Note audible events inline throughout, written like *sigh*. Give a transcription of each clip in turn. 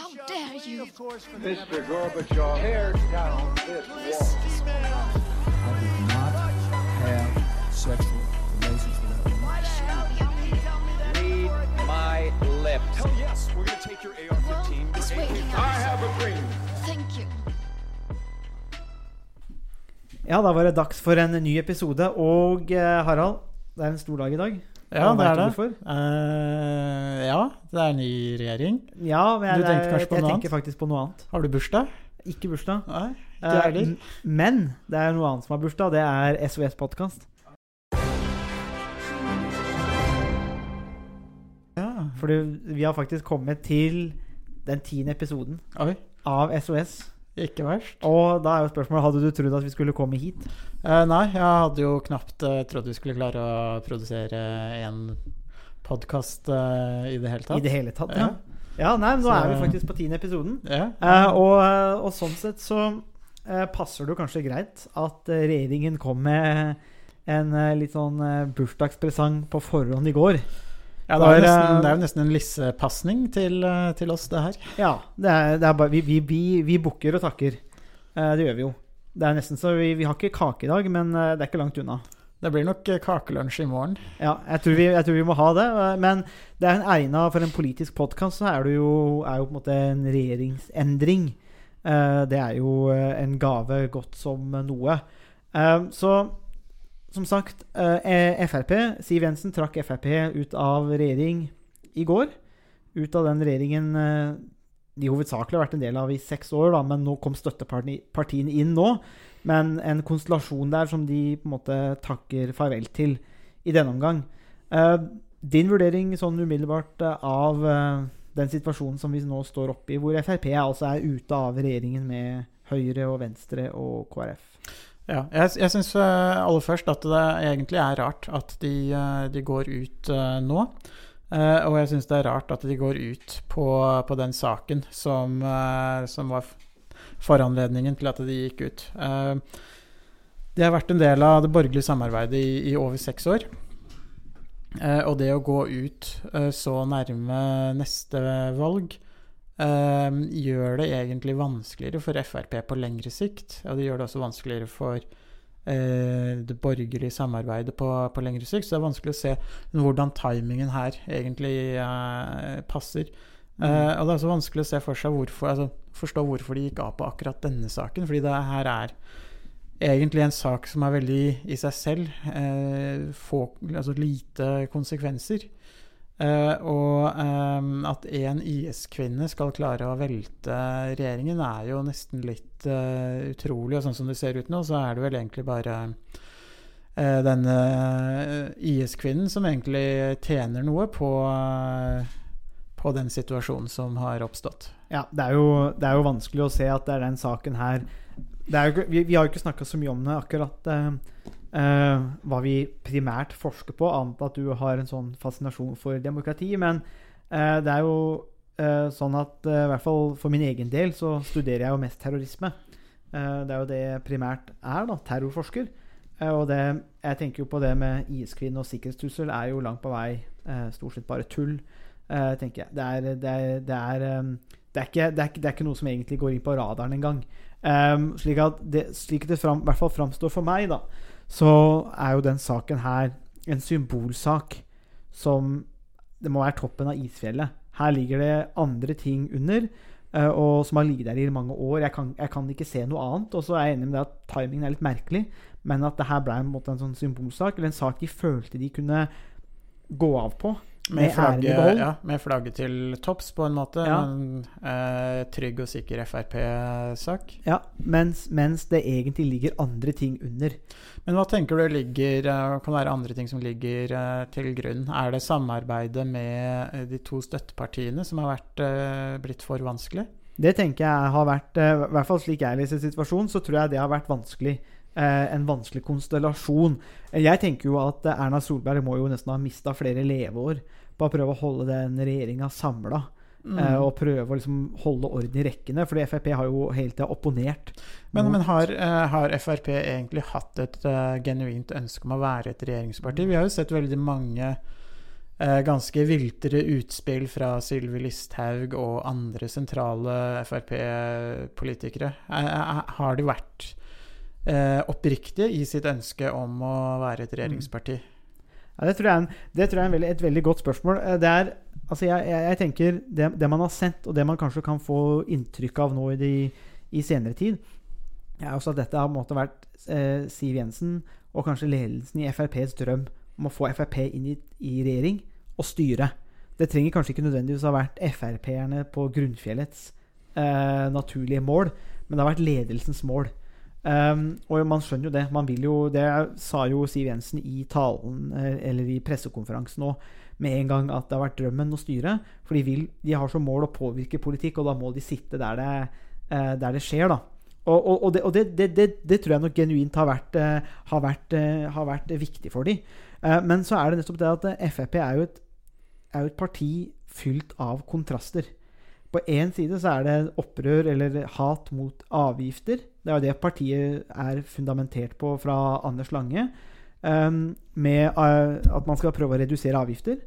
How dare you? Mr. Gorbachev, tear down this wall. I did not have sexual relations with that woman. Read my lips. Hell yes, we're gonna take your AR-15. It's your waiting AK. I have a dream. Thank you. Ja, da var det dags for en ny episode. Og eh, Harald, det er en stor dag i dag. Ja, det er det. Eh, ja, det er ny regjering. Ja, men jeg, Du tenkte kanskje på jeg noe tenker annet? faktisk på noe annet. Har du bursdag? Ikke bursdag. Nei, Eh, ikke uh, heller. men det er noe annet som har bursdag. Det er SOS Podkast. Ja. For vi har faktisk kommet til den tiende episoden Oi, av SOS. Ikke verst. Og da er jo spørsmålet Hadde du trodd at vi skulle komme hit? Eh, nei, jeg hadde jo knapt uh, trodd vi skulle klare å produsere en podkast i det hele tatt. I det hele tatt? Ja. Ja, nei, men nå Så- er vi faktisk på tiende episoden. Ja. Eh, og, og sånn sett så eh, passer det jo kanskje greit at eh, regjeringen kom med en eh, litt sånn eh, bursdagspresang på forhånd i går. Ja, det, er jo nesten, det er jo nesten en lissepasning til, eh, til oss, det her. Ja, det er, det er bare Vi, vi, vi, vi bukker og takker. Eh, det gjør vi jo. Det er nesten så vi, vi har ikke kake i dag, men eh, det er ikke langt unna. Det blir nok kakelunsj i morgen. Ja, jeg tror, vi, jeg tror vi må ha det. Men det er en egna for en politisk podkast, så er det jo, er jo på en måte en regjeringsendring. Eh, det er jo en gave godt som noe. Så som sagt, eh, Frp Siv Jensen trakk Frp ut av regjering i går. Ut av den regjeringen eh, de hovedsakelig har vært en del av i seks år, da, men nå kom støttepartiene inn nå. Men en konstellasjon der som de på en måte takker farvel til i denne omgang. Eh, din vurdering sånn umiddelbart av den situasjonen som vi nå står oppe i, hvor Frp altså er ute av regjeringen med Høyre og Venstre og KrF? Ja, jeg, jeg syns aller først at det egentlig er rart at de, eh, de går ut eh, nå. Eh, og jeg syns det er rart at de går ut på, på den saken som, eh, som var foranledningen til at de gikk ut. Eh, de har vært en del av det borgerlige samarbeidet i, i over seks år. Eh, og det å gå ut eh, så nærme neste valg eh, gjør det egentlig vanskeligere for Frp på lengre sikt. Og det gjør det også vanskeligere for eh, det borgerlige samarbeidet på, på lengre sikt. Så det er vanskelig å se hvordan timingen her egentlig eh, passer. Uh, og det er også vanskelig å se for seg hvorfor, altså, forstå hvorfor de gikk av på akkurat denne saken. Fordi det her er egentlig en sak som er veldig i seg selv Uh, få, altså lite konsekvenser. Eh, og eh, at en IS-kvinne skal klare å velte regjeringen, er jo nesten litt eh, utrolig. Og sånn som det ser ut nå, så er det vel egentlig bare eh, denne IS-kvinnen som egentlig tjener noe på, på den situasjonen som har oppstått. Ja, det er, jo, det er jo vanskelig å se at det er den saken her er jo, vi, vi har jo ikke snakka så mye om det akkurat eh, eh, hva vi primært forsker på, annet at du har en sånn fascinasjon for demokrati. Men eh, det er jo eh, sånn at eh, i hvert fall for min egen del så studerer jeg jo mest terrorisme. Eh, det er jo det jeg primært er, da. Terrorforsker. Og det, jeg tenker jo på det med IS-kvinne og sikkerhetstrussel er jo langt på vei stort sett bare tull, tenker jeg. Det er, det er, det er, det er, ikke, det, er det er ikke noe som egentlig går inn på radaren engang. Um, slik at det, slik det fram, i hvert fall framstår for meg, da, så er jo den saken her en symbolsak som Det må være toppen av isfjellet. Her ligger det andre ting under, uh, og som har ligget der i mange år. Jeg kan, jeg kan ikke se noe annet. Og så er jeg enig med deg at timingen er litt merkelig, men at det her ble en, måte, en sånn symbolsak, eller en sak de følte de kunne gå av på. Med, flagget, ja, med flagget til topps, på en måte. Ja. En eh, trygg og sikker Frp-sak. Ja, mens, mens det egentlig ligger andre ting under. Men hva tenker du ligger, eh, kan være andre ting som ligger eh, til grunn? Er det samarbeidet med eh, de to støttepartiene som har vært, eh, blitt for vanskelig? Det tenker jeg har vært I hvert fall slik jeg leser situasjonen, så tror jeg det har vært vanskelig. En vanskelig konstellasjon. Jeg tenker jo at Erna Solberg må jo nesten ha mista flere leveår på prøve å holde den regjeringa samla. Mm. og prøve å liksom holde orden i rekkene. Fordi Frp har jo hele tida opponert. Men, men har, eh, har Frp egentlig hatt et uh, genuint ønske om å være et regjeringsparti? Vi har jo sett veldig mange uh, ganske viltre utspill fra Sylvi Listhaug og andre sentrale Frp-politikere. Uh, har de vært eh, oppriktige i sitt ønske om å være et regjeringsparti? Ja, det tror jeg er, en, det tror jeg er veldig, et veldig godt spørsmål. Eh, Det er, altså jeg, jeg, jeg tenker det, det man har sett, og det man kanskje kan få inntrykk av nå i, de, i senere tid, er også at dette har på vært eh, Siv Jensen og kanskje ledelsen i FrPs drøm om å få Frp inn i, i regjering og styre. Det trenger kanskje ikke nødvendigvis ha vært Frp-erne på Grunnfjellets eh, naturlige mål, men det har vært ledelsens mål. Um, og man skjønner jo det. Man vil jo, det sa jo Siv Jensen i talen eh, eller i pressekonferansen nå med en gang at det har vært drømmen å styre. For de, vil, de har som mål å påvirke politikk, og da må de sitte der det, eh, der det skjer. da. Og, og, og, det, og det, det, tror jeg nok genuint har vært, eh, har vært, har vært viktig for dem. Men så er det nettopp det at Frp er jo et, er jo et parti fylt av kontraster. På én side så er det opprør eller hat mot avgifter. Det er jo det partiet er fundamentert på fra Anders Lange. Um, med uh, at man skal prøve å redusere avgifter.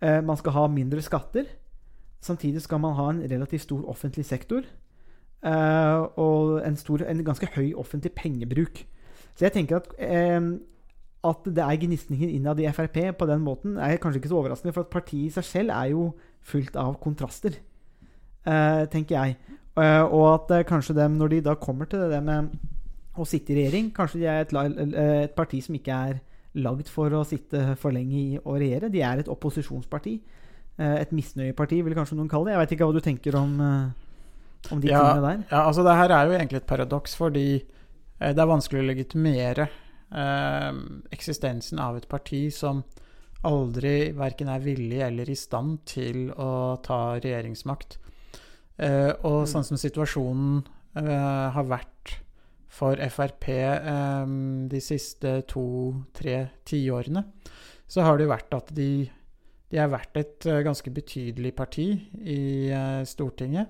Uh, man skal ha mindre skatter. Samtidig skal man ha en relativt stor offentlig sektor. Uh, og en, stor, en ganske høy offentlig pengebruk. Så jeg tenker at um, at det er gnisninger innad i Frp på den måten, er kanskje ikke så overraskende. For at partiet i seg selv er jo fullt av kontraster, eh, tenker jeg. Eh, og at eh, kanskje dem, når de da kommer til det med å sitte i regjering, kanskje de er et, eh, et parti som ikke er lagd for å sitte for lenge i å regjere. De er et opposisjonsparti. Et misnøyeparti, vil kanskje noen kalle det. Jeg veit ikke hva du tenker om, om de Ja, tingene der. Ja, altså det her er jo egentlig et paradoks, fordi det er vanskelig å legitimere eh, eksistensen av et parti som aldri verken er villig eller i stand til å ta regjeringsmakt. Eh, og Mm. sånn som situasjonen eh, har vært for Frp eh, de siste to-tre tiårene, så har det vært at de, de har vært et ganske betydelig parti i Stortinget.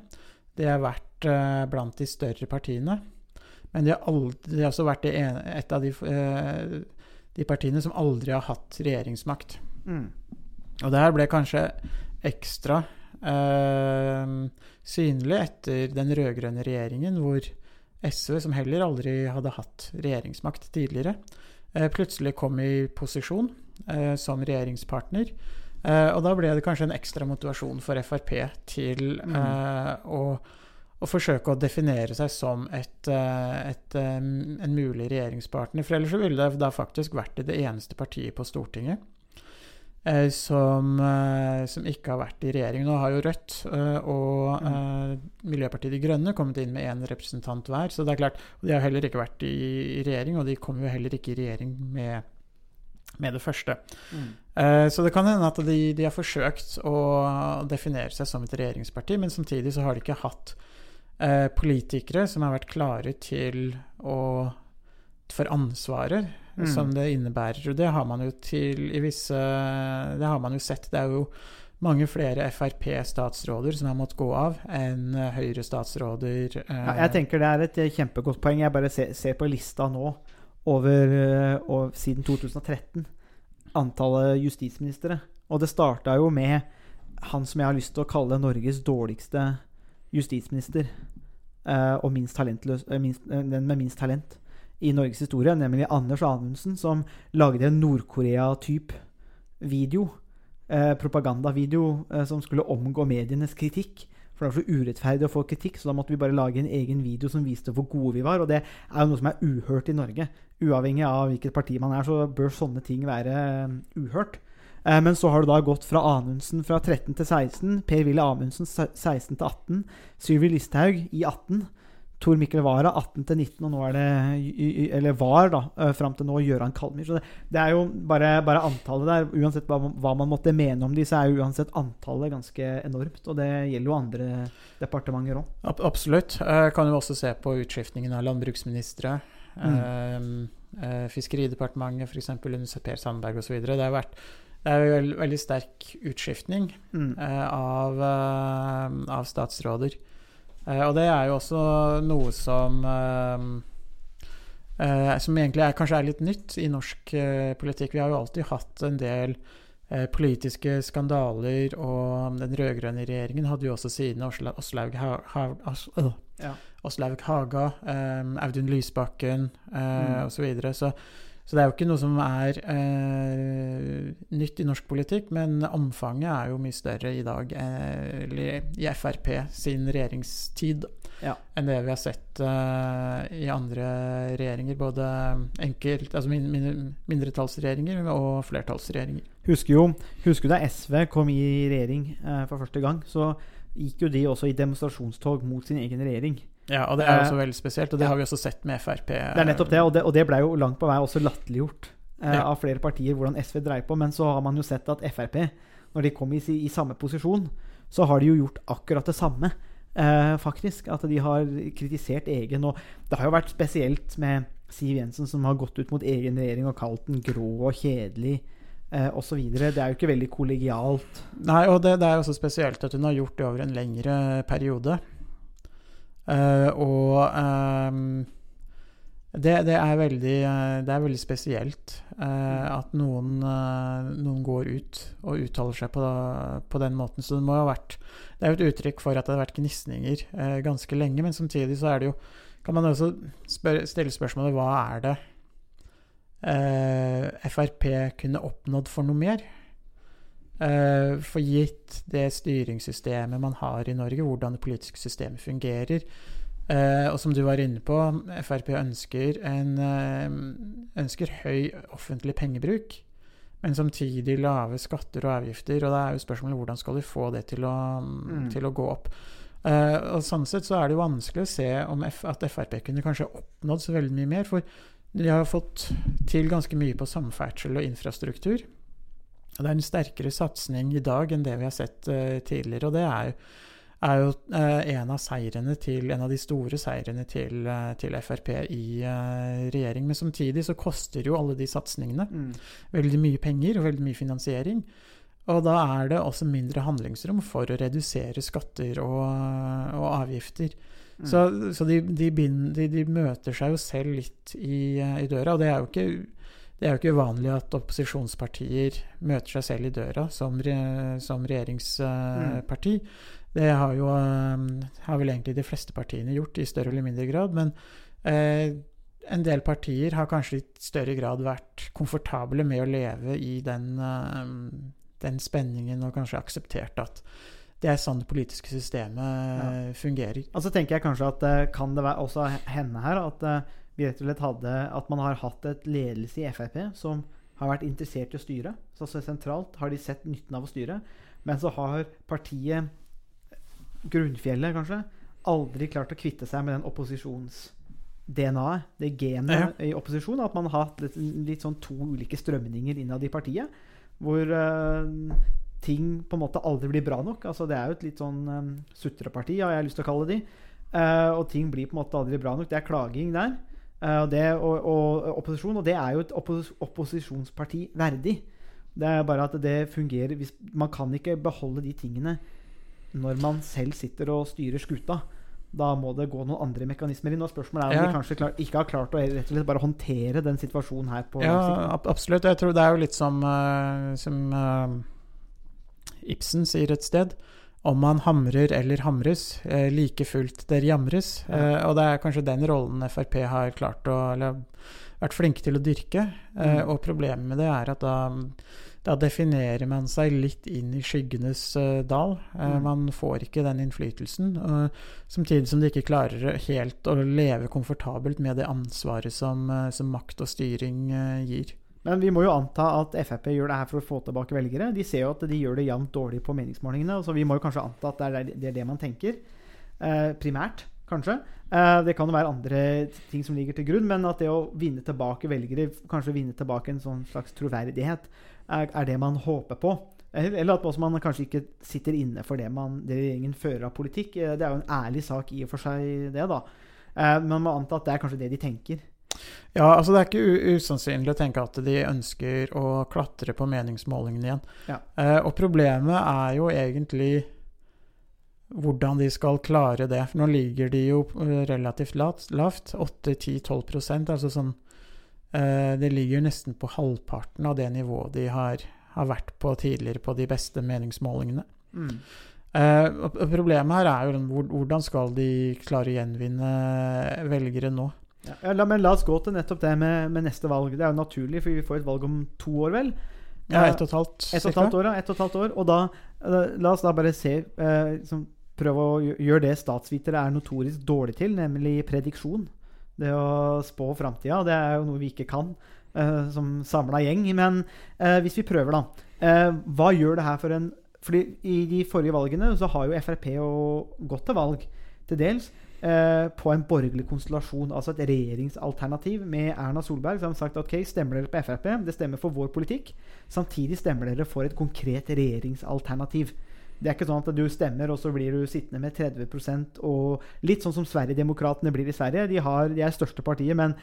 De har vært blant de større partiene. Men de har, aldri, de har også vært et av de, eh, de partiene som aldri har hatt regjeringsmakt. Mm. Og det her ble kanskje ekstra eh, synlig etter den rød-grønne regjeringen, hvor SV, som heller aldri hadde hatt regjeringsmakt tidligere, eh, plutselig kom i posisjon eh, som regjeringspartner. Eh, og da ble det kanskje en ekstra motivasjon for Frp til Mm. eh, å, å forsøke å definere seg som et, eh, et, en mulig regjeringspartner. For ellers ville det da faktisk vært det eneste partiet på Stortinget som, eh, som ikke har vært i regjering. Nå har jo Rødt eh, og eh, Miljøpartiet De Grønne kommet inn med én representant hver. Så det er klart, De har heller ikke vært i, i regjering, og de kommer jo heller ikke i regjering med, med det første. Mm. Eh, Så det kan hende at de, de har forsøkt å definere seg som et regjeringsparti, men samtidig så har de ikke hatt eh, politikere som har vært klare til å for ansvaret Mm. som det innebærer. Og det har man jo til i visse Det har man jo sett. Det er jo mange flere Frp-statsråder som har måttet gå av, enn eh, Høyre-statsråder. eh, Ja, jeg tenker det er et eh, kjempegodt poeng. Jeg bare ser, ser på lista nå over, eh, og siden 2013 antallet justisministre. Og det starta jo med han som jeg har lyst til å kalle Norges dårligste justisminister. eh, og minst talentløs, eh, minst, eh, den med minst talent i Norges historie, nemlig Anders Anundsen, som lagde en Nord-Korea-type video. Eh, propagandavideo eh, som skulle omgå medienes kritikk. For det var så urettferdig å få kritikk, så da måtte vi bare lage en egen video som viste hvor gode vi var. Og det er jo noe som er uhørt i Norge. Uavhengig av hvilket parti man er, så bør sånne ting være eh, uhørt. Eh, men så har det da gått fra Anundsen fra 13 til 16, Per-Willy Amundsen se- 16 til 18, Sylvi Listhaug i 18, Tor Mikkel Wara 18 til 19, og nå er det Eller var, da, eh, fram til nå Gøran Kalmyr. Så det, det er jo bare, bare antallet der. Uansett hva man, hva man måtte mene om de, så er jo uansett antallet ganske enormt. Og det gjelder jo andre departementer òg. Absolutt. Kan jo også se på utskiftningen av landbruksministre. Mm. Eh, eh, Fiskeridepartementet, f.eks. under Per Sandberg osv. Det har vært det er jo veld, veldig sterk utskiftning Mm. eh, av, av statsråder. Eh, og det er jo også noe som eh, eh, Som egentlig er, kanskje er litt nytt i norsk politikk. Vi har jo alltid hatt en del politiske skandaler, og den rød-grønne regjeringen hadde jo også siden Åsla- Åslaug Ha- Ha- As- øh, Ja. Haga, Audun Lysbakken eh, Mm. osv. Så, videre. så så det er jo ikke noe som er eh, nytt i norsk politikk, men omfanget er jo mye større i dag eh, eller i Frp sin regjeringstid Ja. enn det vi har sett eh, i andre regjeringer. Både enkelt, altså min, min, mindretallsregjeringer og flertallsregjeringer. Husker jo husker da SV kom i regjering eh, for første gang, så gikk jo de også i demonstrasjonstog mot sin egen regjering. Ja, og det er jo Eh, også veldig spesielt, og det har vi også sett med Frp. Det er nettopp det, og det, og det ble jo langt på vei også latterliggjort eh, av flere partier hvordan SV dreier på. Men så har man jo sett at Frp, når de kom i, i samme posisjon, så har de jo gjort akkurat det samme. Eh, faktisk. At de har kritisert egen. Og det har jo vært spesielt med Siv Jensen, som har gått ut mot egen regjering og kalt den grå og kjedelig. Eh, og så det er jo ikke veldig kollegialt. Nei, og det, det er også spesielt at hun har gjort det over en lengre periode. Eh, og um, det, det, er veldig, eh, det er veldig spesielt uh, at noen, uh, noen går ut og uttaler seg på, på den måten. Så det må ha vært Det er jo et uttrykk for at det har vært gnisninger ganske lenge, men samtidig så er det jo Kan man også spør, stille spørsmålet hva er det Frp kunne oppnådd for noe mer? Eh, for gitt det styringssystemet man har i Norge, hvordan det politiske systemet fungerer. Uh, og som du var inne på, Frp ønsker, en, uh, ønsker høy offentlig pengebruk, men samtidig lave skatter og avgifter. Og da er jo spørsmålet hvordan skal de få det til å, Mm. til å gå opp. Og Sånn sett så er det jo vanskelig å se om F at Frp kunne kanskje oppnådd så veldig mye mer. For de har fått til ganske mye på samferdsel og infrastruktur. Det er en sterkere satsing i dag enn det vi har sett uh, tidligere. Og det er er jo uh, en av til En av de store seirene til, uh, til Frp i regjering. Men samtidig så koster jo alle de satsingene veldig mye penger og veldig mye finansiering. Og da er det også mindre handlingsrom for å redusere skatter og, og avgifter. Mm. Så, så de, de, bind, de, de møter seg jo selv litt i, i døra, og det er jo ikke det er jo ikke uvanlig at opposisjonspartier møter seg selv i døra som, som regjeringsparti. Det har jo eh, har vel egentlig de fleste partiene gjort i større eller mindre grad. Men eh, en del partier har kanskje i større grad vært komfortable med å leve i den, eh, den spenningen og kanskje akseptert at det er sånn det politiske systemet ja. fungerer. Altså tenker jeg kanskje at eh, kan det være også hende her at vi rett og slett hadde At man har hatt et ledelse i Frp som har vært interessert i å styre. Så altså sentralt har de sett nytten av å styre. Men så har partiet, grunnfjellet kanskje, aldri klart å kvitte seg med den opposisjons-DNA-et, det genet Ja. i opposisjon. At man har hatt litt, litt sånn to ulike strømninger innad i partiet. Hvor uh, ting på en måte aldri blir bra nok. Altså Det er jo et litt sånn um, sutreparti, har jeg lyst til å kalle de. Uh, og ting blir på en måte aldri bra nok. Det er klaging der. Eh, og, det, og, og opposisjon. Og det er jo et oppos opposisjonsparti verdig. Det er bare at det fungerer hvis, Man kan ikke beholde de tingene når man selv sitter og styrer skuta. Da må det gå noen andre mekanismer inn. Og spørsmålet er om Ja. de kanskje klar, ikke har klart å rett og slett bare håndtere den situasjonen her på Ja, ab absolutt. Jeg tror det er jo litt som, uh, som uh, Ibsen sier et sted. Om man hamrer eller hamres, eh, like fullt der jamres. Eh, og det er kanskje den rollen Frp har klart å Eller vært flinke til å dyrke. Eh, Mm. og problemet med det er at da, da definerer man seg litt inn i skyggenes eh, dal. Eh, Mm. Man får ikke den innflytelsen. samtidig som de ikke klarer helt å leve komfortabelt med det ansvaret som, eh, som makt og styring gir. Men vi må jo anta at Frp gjør det her for å få tilbake velgere. De ser jo at de gjør det jevnt dårlig på meningsmålingene. Så vi må jo kanskje anta at det er det, er det man tenker. Eh, primært, kanskje. Eh, det kan jo være andre ting som ligger til grunn, men at det å vinne tilbake velgere, kanskje vinne tilbake en sånn slags troverdighet, er, er det man håper på. Eller eller at man kanskje ikke sitter inne for det, man, det regjeringen fører av politikk. Eh, Det er jo en ærlig sak i og for seg, det, da. Eh, men man må anta at det er kanskje det de tenker. Ja, altså Det er ikke usannsynlig å tenke at de ønsker å klatre på meningsmålingene igjen. Ja. Eh, og problemet er jo egentlig hvordan de skal klare det. For nå ligger de jo eh, relativt lavt. lavt 8-10-12 altså sånn eh, Det ligger nesten på halvparten av det nivået de har, har vært på tidligere på de beste meningsmålingene. Mm. Eh, problemet her er jo hvordan skal de klare å gjenvinne velgere nå? Ja, la, men la oss gå til nettopp det med, med neste valg. Det er jo naturlig, for vi får et valg om to år, vel? Ja, ett og et halvt. Et og et halvt år, ja. Et og et halvt år. Og da La oss da bare se eh, liksom, Prøve å gjøre det statsvitere er notorisk dårlig til, nemlig prediksjon. Det å spå framtida. Det er jo noe vi ikke kan eh, som samla gjeng. Men eh, hvis vi prøver, da. Eh, hva gjør det her for en Fordi i de forrige valgene så har jo Frp gått til valg, til dels, eh, på en borgerlig konstellasjon, altså et regjeringsalternativ med Erna Solberg, som har sagt ok, stemmer dere på Frp, det stemmer for vår politikk. Samtidig stemmer dere for et konkret regjeringsalternativ. Det er ikke sånn at du stemmer, og så blir du sittende med 30% og Litt sånn som Sverigedemokraterna blir i Sverige. De, har, de er største partiet, men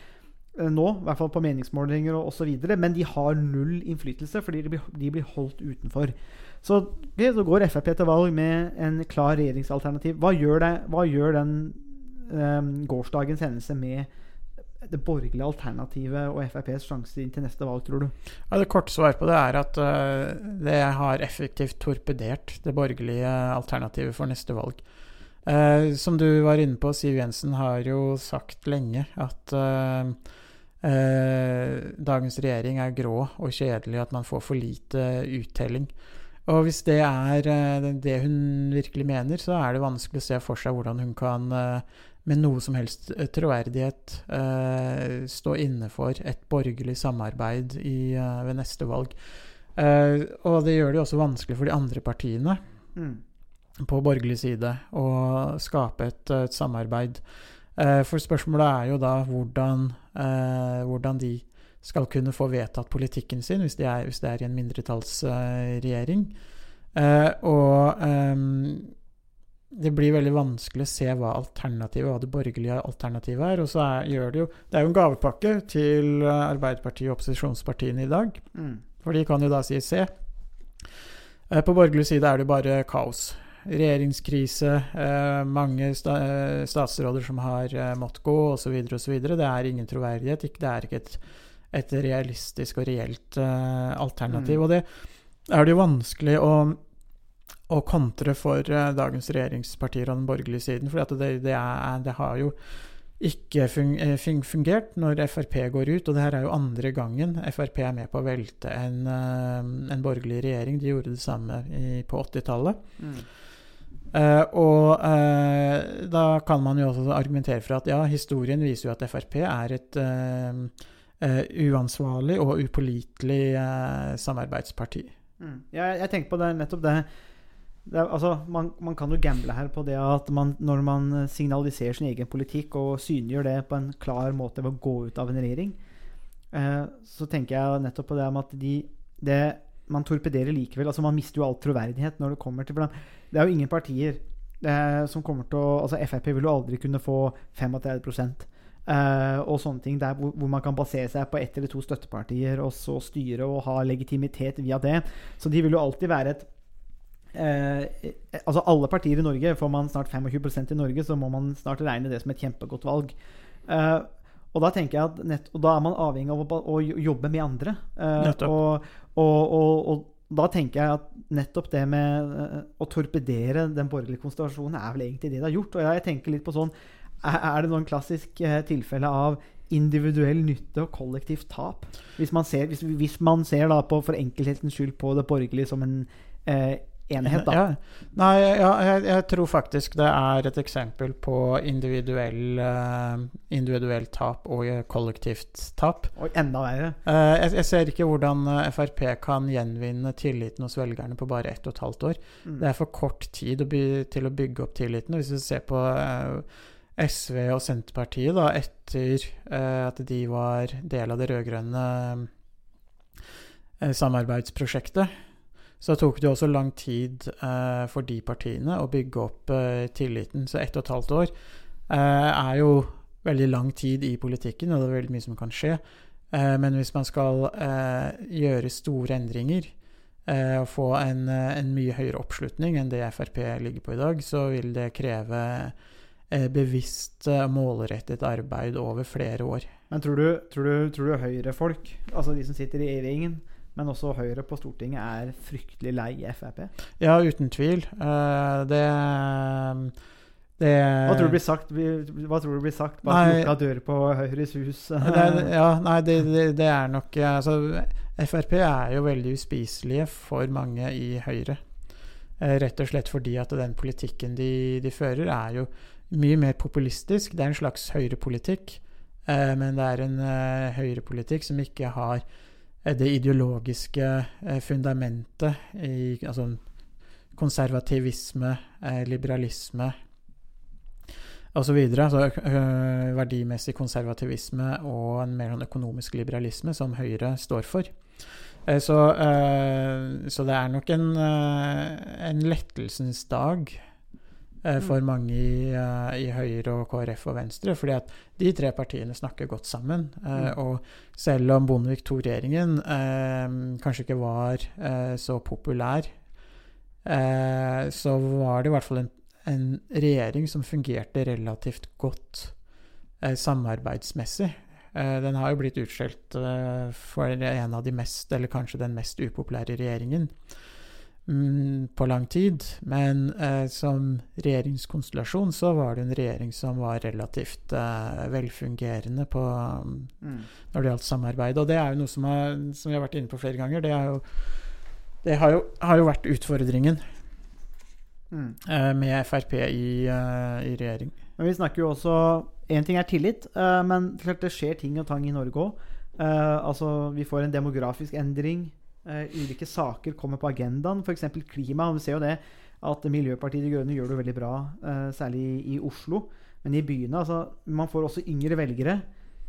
eh, nå, i hvert fall på meningsmålinger og osv. Men de har null innflytelse, fordi de blir, de blir holdt utenfor. Så, okay, så går Frp til valg med en klar regjeringsalternativ. Hva gjør, det, hva gjør den eh, gårsdagens hendelse med det borgerlige alternativet og FrPs sjanse til neste valg, tror du? Ja, det korte svaret på det er at uh, det har effektivt torpedert det borgerlige alternativet for neste valg. Uh, som du var inne på, Siv Jensen har jo sagt lenge at uh, dagens regjering er grå og kjedelig, at man får for lite uttelling. Og hvis det er det hun virkelig mener, så er det vanskelig å se for seg hvordan hun kan med noe som helst eh, troverdighet eh, stå inne for et borgerlig samarbeid i, eh, ved neste valg. Og det gjør det jo også vanskelig for de andre partiene Mm. på borgerlig side å skape et, et samarbeid. For spørsmålet er jo da hvordan, hvordan de skal kunne få vedtatt politikken sin hvis, det er, de er i en mindretallsregjering. Uh, og ehm, det blir veldig vanskelig å se hva alternativet, hva det borgerlige alternativet er. Og så er, gjør det jo Det er jo en gavepakke til eh, Arbeiderpartiet og opposisjonspartiene i dag. Mm. For de kan jo da si se. Eh, På borgerlig side er det bare kaos. Regjeringskrise, eh, mange sta statsråder som har måttet gå, osv., osv. Det er ingen troverdighet. Det er ikke et, et realistisk og reelt alternativ. Mm. Og det er det jo vanskelig å, å kontre for eh, dagens regjeringspartier og den borgerlige siden. For det, det, det har jo ikke eh, fun fungert når Frp går ut, og det her er jo andre gangen Frp er med på å velte en, eh, en borgerlig regjering. De gjorde det samme i, på 80-tallet. Mm. Uh, og uh, da kan man jo også argumentere for at ja, historien viser jo at Frp er et uh, uansvarlig og upålitelig samarbeidsparti. Mm. Jeg, jeg tenker på det, nettopp det. Er, altså, man, man kan jo gamble her på det at man, når man signaliserer sin egen politikk og synliggjør det på en klar måte ved å gå ut av en regjering, eh, så tenker jeg nettopp på det med at de det, Man torpederer likevel. altså Man mister jo all troverdighet når det kommer til Det er jo ingen partier eh, som kommer til å altså Frp vil jo aldri kunne få 35 eh, og sånne ting der hvor, hvor man kan basere seg på ett eller to støttepartier og så styre og ha legitimitet via det. Så de vil jo alltid være et eh, altså Alle partier i Norge Får man snart 25% i Norge, så må man snart regne det som et kjempegodt valg. Eh, og da tenker jeg at nett, og da er man avhengig av å, å jobbe med andre. Eh, og, og, og, da tenker jeg at nettopp det med eh, å torpedere den borgerlige konstellasjonen er vel egentlig det det har gjort. Og jeg tenker litt på sånn Er, er det noen klassisk eh, tilfelle av individuell nytte og kollektivt tap? Hvis man ser, hvis, hvis man ser da på for enkelhetens skyld på det borgerlige som en eh, enhet, da. Ja. Nei, ja, jeg, jeg tror faktisk det er et eksempel på individuell, uh, individuell tap og kollektivt tap. Og enda verre. Uh, jeg, jeg ser ikke hvordan eh, Frp kan gjenvinne tilliten hos velgerne på bare ett og et halvt år. Mm. Det er for kort tid å by, til å bygge opp tilliten. Hvis vi ser på uh, SV og Senterpartiet da, etter at de var del av det rød-grønne samarbeidsprosjektet, så tok det også lang tid eh, for de partiene å bygge opp eh, tilliten. Så ett og et halvt år eh, er jo veldig lang tid i politikken, og det er veldig mye som kan skje. Eh, men hvis man skal eh, gjøre store endringer eh, og få en, en mye høyere oppslutning enn det Frp ligger på i dag, så vil det kreve bevisst, målrettet arbeid over flere år. Men tror du, tror du, du Høyre-folk, altså de som sitter i regjeringen, men også Høyre på Stortinget er fryktelig lei Frp. Ja, uten tvil. Eh, det det Hva tror du blir sagt, hva tror du blir sagt bak lukka dør på Høyres hus? *laughs* det, ja, nei, det, det, er nok Altså, Frp er jo veldig uspiselige for mange i Høyre. Eh, Rett og slett fordi at den politikken de, de fører, er jo mye mer populistisk. Det er en slags høyrepolitikk, eh, men det er en høyrepolitikk som ikke har det ideologiske eh, fundamentet i altså konservativisme, eh, liberalisme osv. Altså øh, verdimessig konservativisme og en mer sånn økonomisk liberalisme som Høyre står for. Eh, Så, eh, så det er nok en, eh, en lettelsens dag eh, for mange i, eh, i Høyre og KrF og Venstre. fordi at de tre partiene snakker godt sammen. eh, Mm. Og selv om Bondevik II-regjeringen eh, kanskje ikke var eh, så populær, eh, så var det i hvert fall en, en regjering som fungerte relativt godt eh, samarbeidsmessig. Eh, den har jo blitt utskjelt eh, for en av de mest, eller kanskje den mest upopulære regjeringen mm, på lang tid. Men eh, som regjeringskonstellasjon så var det en regjering som var relativt eh, velfungerende på, Mm. når det gjaldt samarbeid. Og det er jo noe som, er, som vi har vært inne på flere ganger. Det, er jo, det har, jo, har jo vært utfordringen Mm. eh, med Frp i, eh, i regjering. Men vi snakker jo også Én ting er tillit, eh, men klart det skjer ting og tang i Norge òg. altså, vi får en demografisk endring. Eh, ulike saker kommer på agendaen, f.eks. klima. og Vi ser jo det at Miljøpartiet De Grønne gjør det veldig bra, eh, særlig i, Oslo. Men i byene altså, Man får også yngre velgere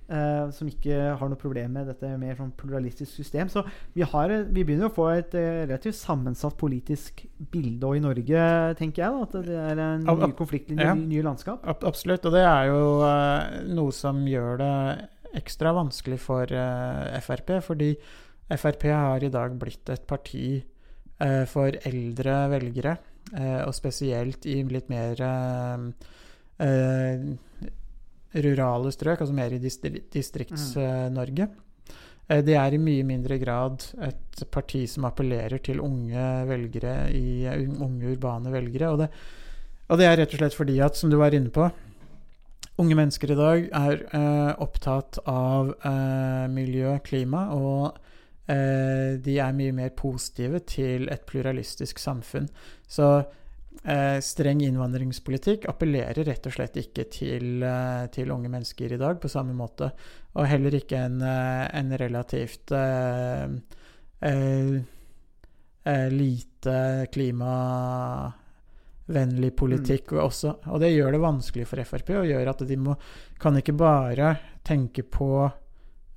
eh, som ikke har noe problem med dette mer sånn pluralistisk system. Så vi, har, vi begynner å få et eh, relativt sammensatt politisk bilde òg i Norge, tenker jeg. da, At det er en Ab- ny ab- konfliktlinje, ja. nye, nye landskap. Ab absolutt, og det er jo uh, noe som gjør det ekstra vanskelig for uh, Frp, fordi Frp har i dag blitt et parti eh, for eldre velgere, eh, og spesielt i litt mer eh, eh, rurale strøk, altså mer i distri Distrikts-Norge. Eh, Det er i mye mindre grad et parti som appellerer til unge velgere, i, unge urbane velgere. Og det, og det er rett og slett fordi at, som du var inne på, unge mennesker i dag er eh, opptatt av eh, miljø, klima, og de er mye mer positive til et pluralistisk samfunn. Så eh, streng innvandringspolitikk appellerer rett og slett ikke til, eh, til unge mennesker i dag på samme måte. Og heller ikke en, eh, en relativt eh, eh, eh, lite klimavennlig politikk også. Og det gjør det vanskelig for Frp, og gjør at de må, kan ikke bare tenke på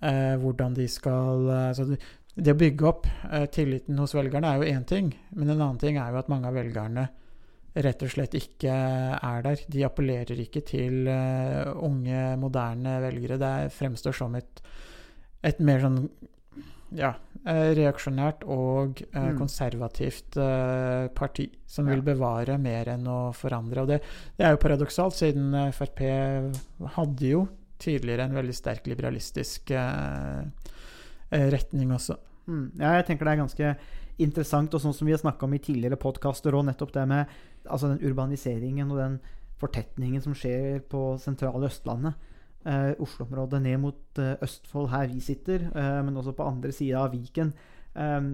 eh, hvordan de skal eh, altså det, å bygge opp eh, tilliten hos velgerne er jo én ting, men en annen ting er jo at mange av velgerne rett og slett ikke er der. De appellerer ikke til eh, unge, moderne velgere. Det fremstår som et, et mer sånn ja, eh, reaksjonært og eh, Mm. konservativt eh, parti som vil bevare mer enn å forandre. Og det, det er jo paradoksalt, siden eh, Frp hadde jo tidligere en veldig sterk liberalistisk eh, retning også. Mm. Ja, jeg tenker det er ganske interessant, og sånn som vi har snakka om i tidligere podkaster, og nettopp det med altså den urbaniseringen og den fortetningen som skjer på sentrale Østlandet. Eh, Oslo-området ned mot eh, Østfold, her vi sitter, eh, men også på andre sida av Viken. Eh,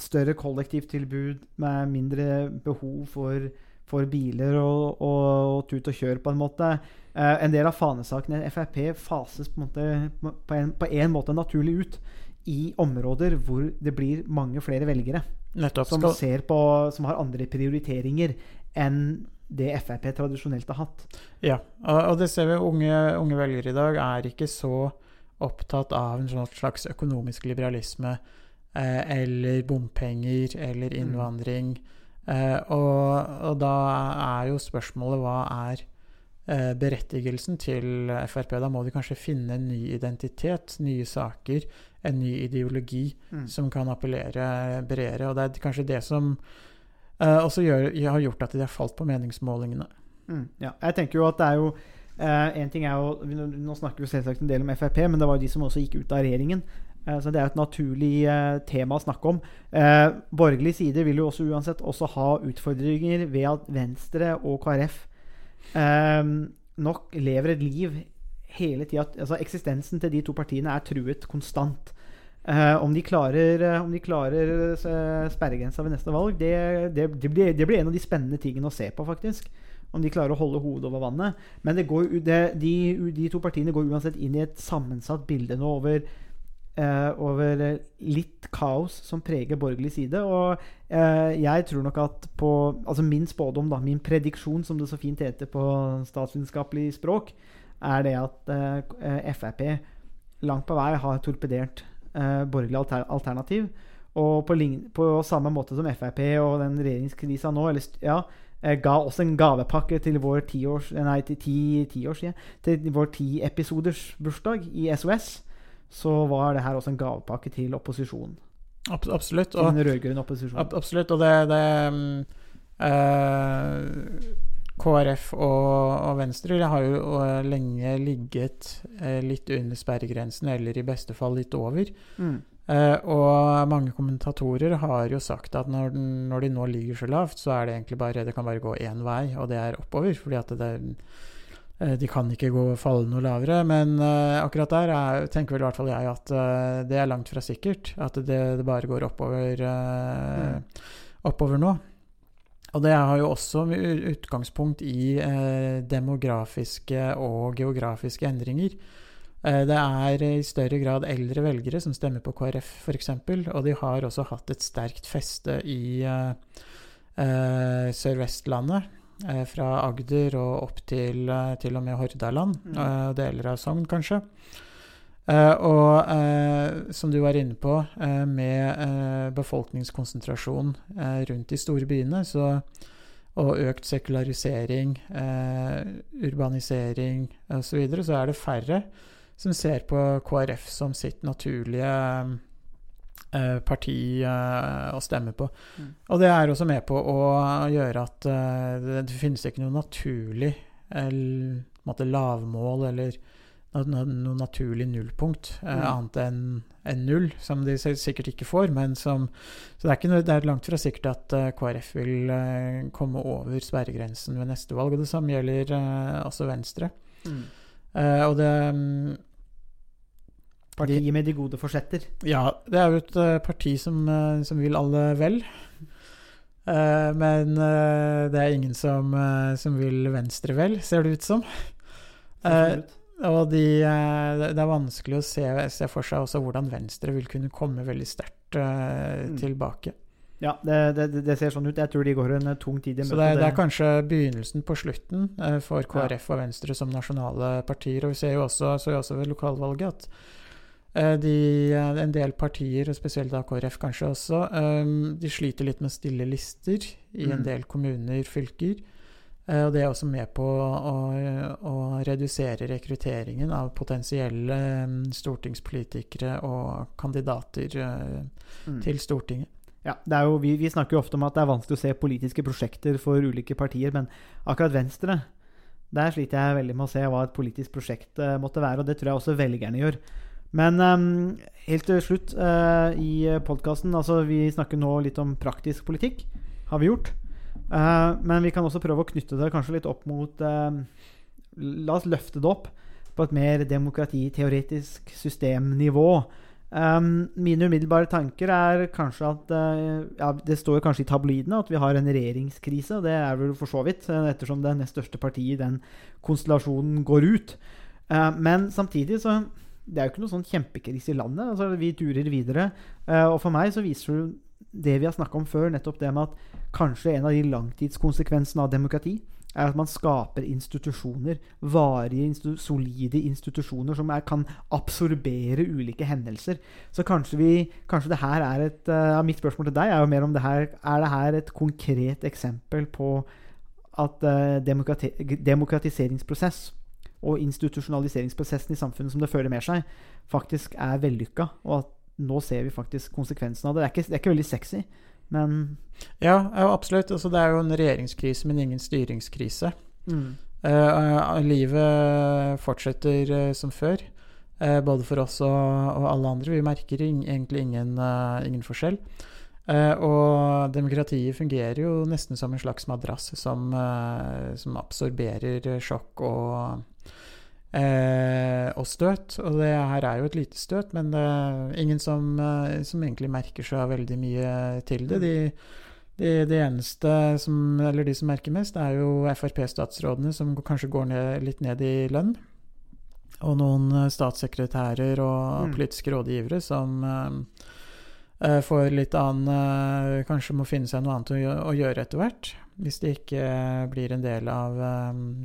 større kollektivtilbud med mindre behov for, for biler og, og, og tut og kjør, på en måte. Eh, en del av fanesakene Frp fases på en, måte, på, en, på en måte naturlig ut i områder hvor det blir mange flere velgere Nettopp. som, Skal, ser på, som har andre prioriteringer enn det Frp tradisjonelt har hatt. ja, og, det ser vi unge, unge velgere i dag er ikke så opptatt av en sånn slags økonomisk liberalisme eh, eller bompenger eller innvandring. Eh, og, og da er jo spørsmålet hva er eh, berettigelsen til Frp? Da må de kanskje finne en ny identitet, nye saker, en ny ideologi Mm. som kan appellere bredere. Og det er kanskje det som eh, også gjør, har gjort at de har falt på meningsmålingene. Mm, ja. Jeg tenker jo at det er jo Uh, En ting er jo nå snakker vi selvsagt en del om Frp, men det var jo de som også gikk ut av regjeringen. Eh, så det er et naturlig eh, tema å snakke om. Eh, borgerlig side vil jo også uansett også ha utfordringer ved at Venstre og KrF nok lever et liv hele tida altså Eksistensen til de to partiene er truet konstant. Uh, om de klarer, om de klarer sperregrensa ved neste valg, det, det, det, blir, det, blir, en av de spennende tingene å se på, faktisk. Om de klarer å holde hodet over vannet. Men går, de, de, to partiene går uansett inn i et sammensatt bilde nå over, over litt kaos som preger borgerlig side. Og eh, jeg tror nok at på Altså min spådom, da, min prediksjon, som det så fint heter på statsvitenskapelig språk, er det at eh, Frp langt på vei har torpedert eh, borgerlig alter alternativ. Og på, på, samme måte som Frp og den regjeringskrisa nå, eller, ja, eh, ga oss en gavepakke til vår tiårs, nei, til ti, ti år siden, til vår ti-episoders bursdag i SOS, så var det her også en gavepakke til opposisjonen. Absolutt. Til den rød-grønne opposisjonen. Ab absolutt. Og det, det um, uh, KrF og, og, Venstre har jo uh, lenge ligget uh, litt under sperregrensen, eller i beste fall litt over. Mm. Uh, og mange kommentatorer har jo sagt at når, når, de nå ligger så lavt, så er det egentlig bare det kan bare gå én vei, og det er oppover. fordi at det, de kan ikke gå falle noe lavere. Men akkurat der er, tenker vel i hvert fall jeg at det er langt fra sikkert. At det, det bare går oppover, mm. oppover nå. Og det har jo også utgangspunkt i eh, demografiske og geografiske endringer. Eh, det er i større grad eldre velgere som stemmer på KrF, f.eks., og de har også hatt et sterkt feste i eh, eh Sør-Vestlandet. Eh, fra Agder og opp til, eh, til og med Hordaland, mm. deler av Sogn kanskje. Og som du var inne på, med befolkningskonsentrasjon rundt de store byene, så, og økt sekularisering, urbanisering osv., så, videre, så er det færre som ser på KrF som sitt naturlige parti å stemme på. Mm. Og det er også med på å gjøre at det, det finnes ikke noe naturlig måte, lavmål eller noe, noe naturlig nullpunkt eh, mm. annet enn en null, som de sikkert ikke får. Men som, så det er, ikke noe, det er langt fra sikkert at uh, KrF vil uh, komme over sperregrensen ved neste valg. Og det samme gjelder uh, også Venstre. Mm. og det um, Partiet med de gode forsetter. Ja, det er jo et parti som, som, vil alle vel. men det er ingen som, som, vil Venstre vel, ser det ut som. Og de, eh, det er vanskelig å se, se, for seg også hvordan Venstre vil kunne komme veldig sterkt uh, mm. tilbake. Ja, det, det, det, ser sånn ut. Jeg tror de går en tung tid i møte. Så det, det, er kanskje begynnelsen på slutten uh, for KrF og Venstre som nasjonale partier. Og vi ser jo også, så jo også ved lokalvalget at uh, de, en del partier, og spesielt da KrF kanskje også, um, de sliter litt med stille lister i mm. en del kommuner, fylker. Eh, og det er også med på å, å redusere rekrutteringen av potensielle mm, stortingspolitikere og kandidater eh, mm. til Stortinget. Ja, jo, vi, vi, snakker jo ofte om at det er vanskelig å se politiske prosjekter for ulike partier, men akkurat Venstre der sliter jeg veldig med å se hva et politisk prosjekt måtte være, og det tror jeg også velgerne gjør. Men um, helt til slutt uh, i podkasten altså, Vi snakker nå litt om praktisk politikk. Har vi gjort. Uh, men vi kan også prøve å knytte det kanskje litt opp mot uh, La oss løfte det opp på et mer demokratiteoretisk systemnivå. Um, mine umiddelbare tanker er kanskje at uh, ja, Det står kanskje i tabloidene at vi har en regjeringskrise. Det er vel for så vidt, ettersom det nest største partiet i den konstellasjonen går ut. men samtidig så Det er jo ikke noe sånn kjempekrise i landet. Altså, vi durer videre. og for meg så viser det det vi har snakka om før, nettopp det med at kanskje en av de langtidskonsekvensene av demokrati er at man skaper institusjoner, varige, institu solide institusjoner som er, kan absorbere ulike hendelser. Så kanskje, vi, kanskje det her er et uh, Mitt spørsmål til deg er jo mer om det her er det her et konkret eksempel på at uh, demokrati demokratiseringsprosess og institusjonaliseringsprosessen i samfunnet som det føler med seg, faktisk er vellykka, og at nå ser vi faktisk konsekvensen av det. Det er ikke, det er ikke veldig sexy, men Ja, absolutt. Altså, det er jo en regjeringskrise, men ingen styringskrise. Mm. Uh, livet fortsetter uh, som før. uh, både for oss og, og alle andre. Vi merker in egentlig ingen, ingen forskjell. Og demokratiet fungerer jo nesten som en slags madrass som, som absorberer sjokk og, eh, og støt. Og det her er jo et lite støt, men det er ingen som, eh, som egentlig merker så veldig mye til det. De, de, de eneste som, eller de som merker mest, er jo Frp-statsrådene, som kanskje går ned, litt ned i lønn. Og noen eh, statssekretærer og Mm. politiske rådgivere som eh, eh, får litt annen eh, Kanskje må finne seg noe annet å, å gjøre etter hvert. Hvis de ikke blir en del av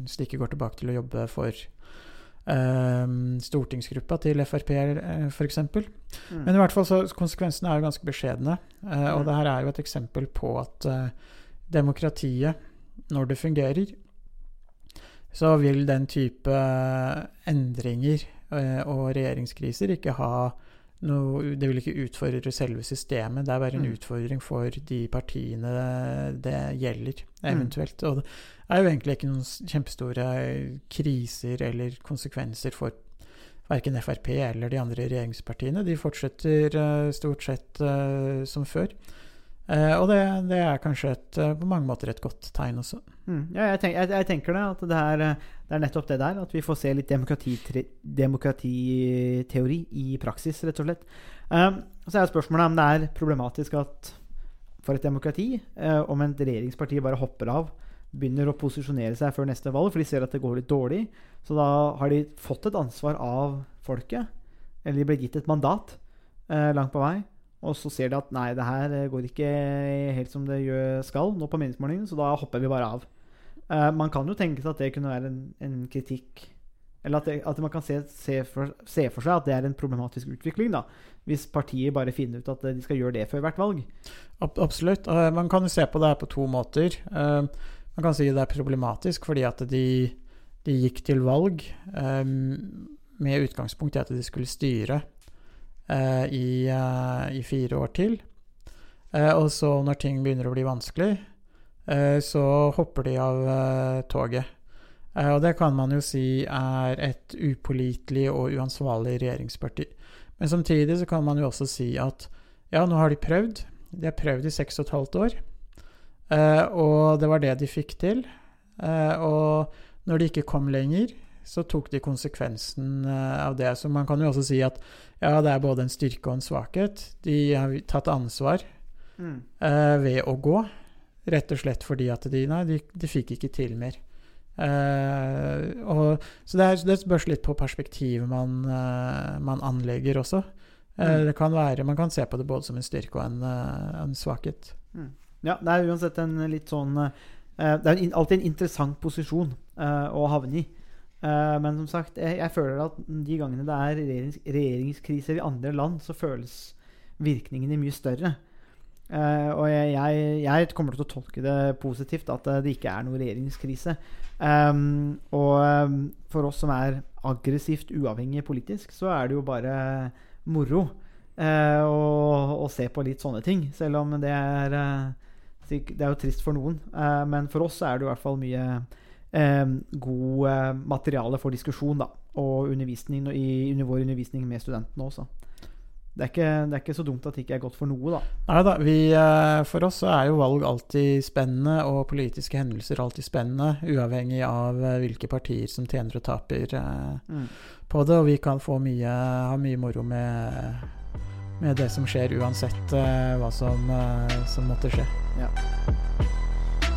Hvis de ikke går tilbake til å jobbe for stortingsgruppa til Frp, eh, f.eks. Mm. Men i hvert fall så konsekvensene er jo ganske beskjedne. eh, og Mm. det her er jo et eksempel på at eh, demokratiet, når det fungerer, så vil den type endringer og regjeringskriser ikke ha noe Det vil ikke utfordre selve systemet. Det er bare en Mm. utfordring for de partiene det gjelder, Mm. eventuelt. Og det er jo egentlig ikke noen kjempestore kriser eller konsekvenser for verken Frp eller de andre regjeringspartiene. De fortsetter uh, stort sett uh, som før. Eh, og det, det er kanskje et, eh, på mange måter et godt tegn også. Mm. Ja, jeg, tenk, jeg, jeg tenker det. At det er, eh, det er nettopp det der. At vi får se litt demokratiteori i praksis, rett og slett. Um, så er spørsmålet om det er problematisk at for et demokrati, eh, om et regjeringsparti bare hopper av, begynner å posisjonere seg før neste valg, for de ser at det går litt dårlig. Så da har de fått et ansvar av folket, eller de ble gitt et mandat eh, langt på vei. Og så ser de at nei, det her eh, går ikke helt som det skal nå på meningsmålingene, så da hopper vi bare av. Uh, man kan jo tenke seg at det kunne være en, en kritikk Eller at, det, at man kan se, se, for, se for seg at det er en problematisk utvikling, da. Hvis partiet bare finner ut at de skal gjøre det før hvert valg. Absolutt. Uh, man kan jo se på det her på to måter. Uh, man kan si det er problematisk fordi at de, de gikk til valg um, med utgangspunkt i at de skulle styre eh, i, eh, i fire år til. Eh, og så, når ting begynner å bli vanskelig, eh, så hopper de av eh, toget. Eh, og det kan man jo si er et upålitelig og uansvarlig regjeringsparti. Men samtidig så kan man jo også si at ja, nå har de prøvd. De har prøvd i seks og et halvt år. Eh, og det var det de fikk til. Eh, og når de ikke kom lenger, så tok de konsekvensen eh, av det. Så man kan jo også si at ja, det er både en styrke og en svakhet. De har tatt ansvar eh, ved å gå, rett og slett fordi at de Nei, de, de fikk ikke til mer. Eh, og, så det, er, det spørs litt på perspektivet man, eh, man anlegger også. Eh, Mm. det kan være, Man kan se på det både som en styrke og en, eh, en svakhet. Ja, det er uansett en litt sånn Det er alltid en interessant posisjon uh, å havne i. Eh, men som sagt, jeg, jeg føler at de gangene det er regjerings, regjeringskriser i andre land, så føles virkningene mye større. Uh, og jeg, jeg, jeg kommer til å tolke det positivt, at eh, det ikke er noe regjeringskrise. Um, og um, for oss som er aggressivt uavhengige politisk, så er det jo bare moro uh, å, å se på litt sånne ting. Selv om det er Det er jo trist for noen. men for oss er det i hvert fall mye god eh, materiale for diskusjon, da. Og undervisning i, under vår undervisning med studentene også. Det er, ikke, det er ikke så dumt at det ikke er godt for noe, da. Nei da, vi, eh, for oss så er jo valg alltid spennende, og politiske hendelser alltid spennende, uavhengig av eh, hvilke partier som tjener og taper mm. på det. Og vi kan få mye, ha mye moro med, med det som skjer, uansett hva som, som måtte skje.